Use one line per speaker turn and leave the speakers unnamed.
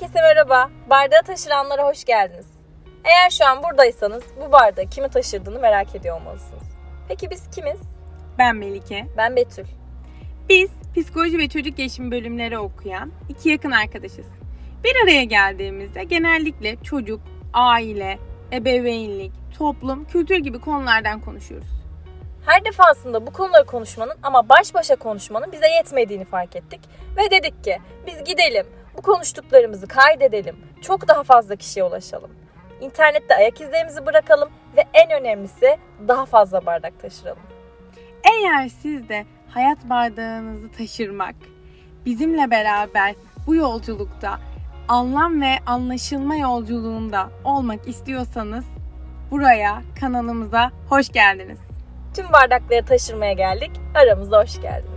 Merhaba, bardağı taşıranlara hoş geldiniz. Eğer şu an buradaysanız bu bardağı kimi taşırdığını merak ediyor olmalısınız. Peki biz kimiz?
Ben Melike.
Ben Betül.
Biz psikoloji ve çocuk gelişimi bölümleri okuyan iki yakın arkadaşız. Bir araya geldiğimizde genellikle çocuk, aile, ebeveynlik, toplum, kültür gibi konulardan konuşuyoruz.
Her defasında bu konuları konuşmanın ama baş başa konuşmanın bize yetmediğini fark ettik. Ve dedik ki biz gidelim, bu konuştuklarımızı kaydedelim, çok daha fazla kişiye ulaşalım. İnternette ayak izlerimizi bırakalım ve en önemlisi daha fazla bardak taşıralım.
Eğer siz de hayat bardağınızı taşırmak, bizimle beraber bu yolculukta anlam ve anlaşılma yolculuğunda olmak istiyorsanız buraya kanalımıza hoş geldiniz.
Tüm bardakları taşırmaya geldik, aramıza hoş geldiniz.